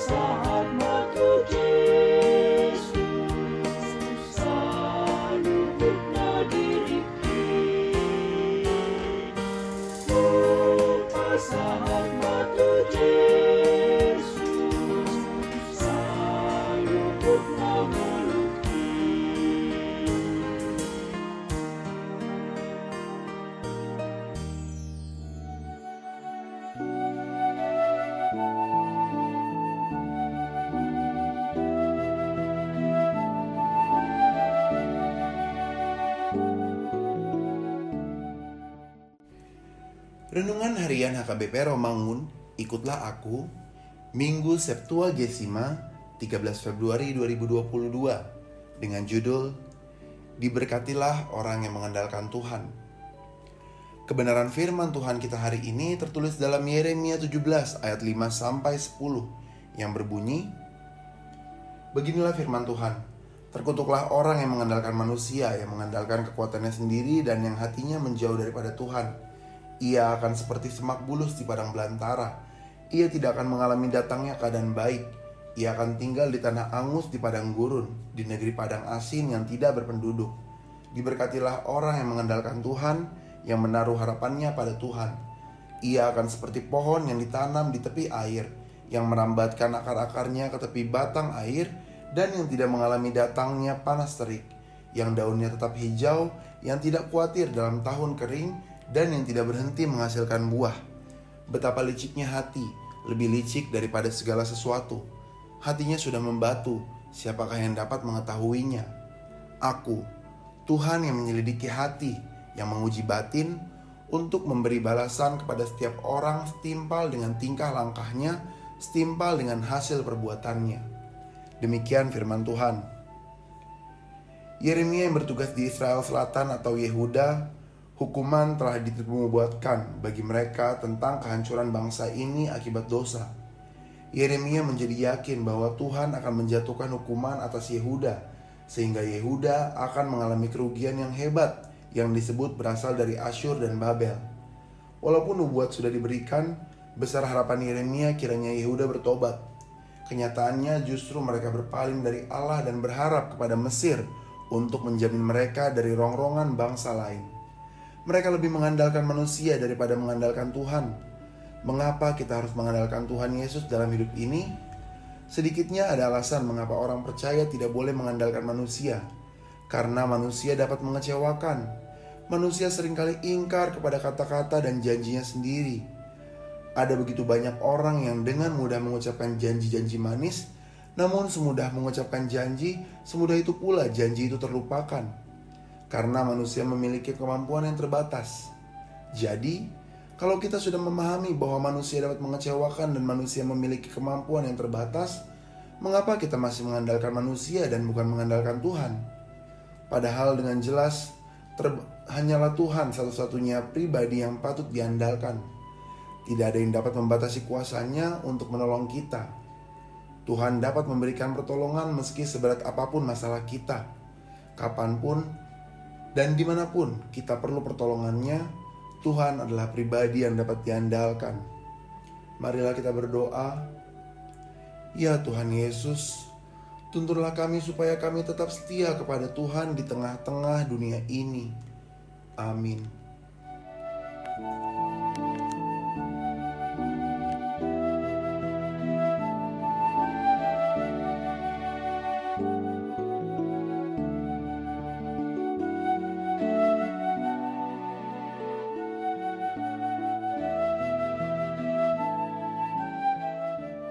song. Renungan Harian HKBP Romangun, ikutlah aku, Minggu Septuagesima, 13 Februari 2022, dengan judul Diberkatilah orang yang mengandalkan Tuhan. Kebenaran firman Tuhan kita hari ini tertulis dalam Yeremia 17 ayat 5 sampai 10 yang berbunyi Beginilah firman Tuhan Terkutuklah orang yang mengandalkan manusia Yang mengandalkan kekuatannya sendiri Dan yang hatinya menjauh daripada Tuhan Ia akan seperti semak bulus di padang belantara. Ia tidak akan mengalami datangnya keadaan baik. Ia akan tinggal di tanah angus di padang gurun Di negeri padang asin yang tidak berpenduduk. Diberkatilah orang yang mengandalkan Tuhan Yang menaruh harapannya pada Tuhan. Ia akan seperti pohon yang ditanam di tepi air Yang merambatkan akar-akarnya ke tepi batang air Dan yang tidak mengalami datangnya panas terik. Yang daunnya tetap hijau Yang tidak khawatir dalam tahun kering Dan yang tidak berhenti menghasilkan buah. Betapa liciknya hati Lebih licik daripada segala sesuatu. Hatinya sudah membatu Siapakah yang dapat mengetahuinya? Aku Tuhan yang menyelidiki hati Yang menguji batin Untuk memberi balasan kepada setiap orang Setimpal dengan tingkah langkahnya Setimpal dengan hasil perbuatannya. Demikian firman Tuhan. Yeremia yang bertugas di Israel Selatan atau Yehuda Hukuman telah dibuatkan bagi mereka tentang kehancuran bangsa ini akibat dosa. Yeremia menjadi yakin bahwa Tuhan akan menjatuhkan hukuman atas Yehuda, sehingga Yehuda akan mengalami kerugian yang hebat yang disebut berasal dari Asyur dan Babel. Walaupun nubuat sudah diberikan, besar harapan Yeremia kiranya Yehuda bertobat. Kenyataannya justru mereka berpaling dari Allah dan berharap kepada Mesir untuk menjamin mereka dari rongrongan bangsa lain. Mereka lebih mengandalkan manusia daripada mengandalkan Tuhan. Mengapa kita harus mengandalkan Tuhan Yesus dalam hidup ini? Sedikitnya ada alasan mengapa orang percaya tidak boleh mengandalkan manusia. Karena manusia dapat mengecewakan. Manusia sering kali ingkar kepada kata-kata dan janjinya sendiri. Ada begitu banyak orang yang dengan mudah mengucapkan janji-janji manis, namun semudah mengucapkan janji, semudah itu pula janji itu terlupakan karena manusia memiliki kemampuan yang terbatas. Jadi, kalau kita sudah memahami bahwa manusia dapat mengecewakan dan manusia memiliki kemampuan yang terbatas, mengapa kita masih mengandalkan manusia dan bukan mengandalkan Tuhan? Padahal dengan jelas, hanyalah Tuhan satu-satunya pribadi yang patut diandalkan. Tidak ada yang dapat membatasi kuasanya untuk menolong kita. Tuhan dapat memberikan pertolongan meski seberat apa pun masalah kita. Kapan pun dan di mana pun kita perlu pertolongannya, Tuhan adalah pribadi yang dapat diandalkan. Marilah kita berdoa. Ya Tuhan Yesus, tunturlah kami supaya kami tetap setia kepada Tuhan di tengah-tengah dunia ini. Amin.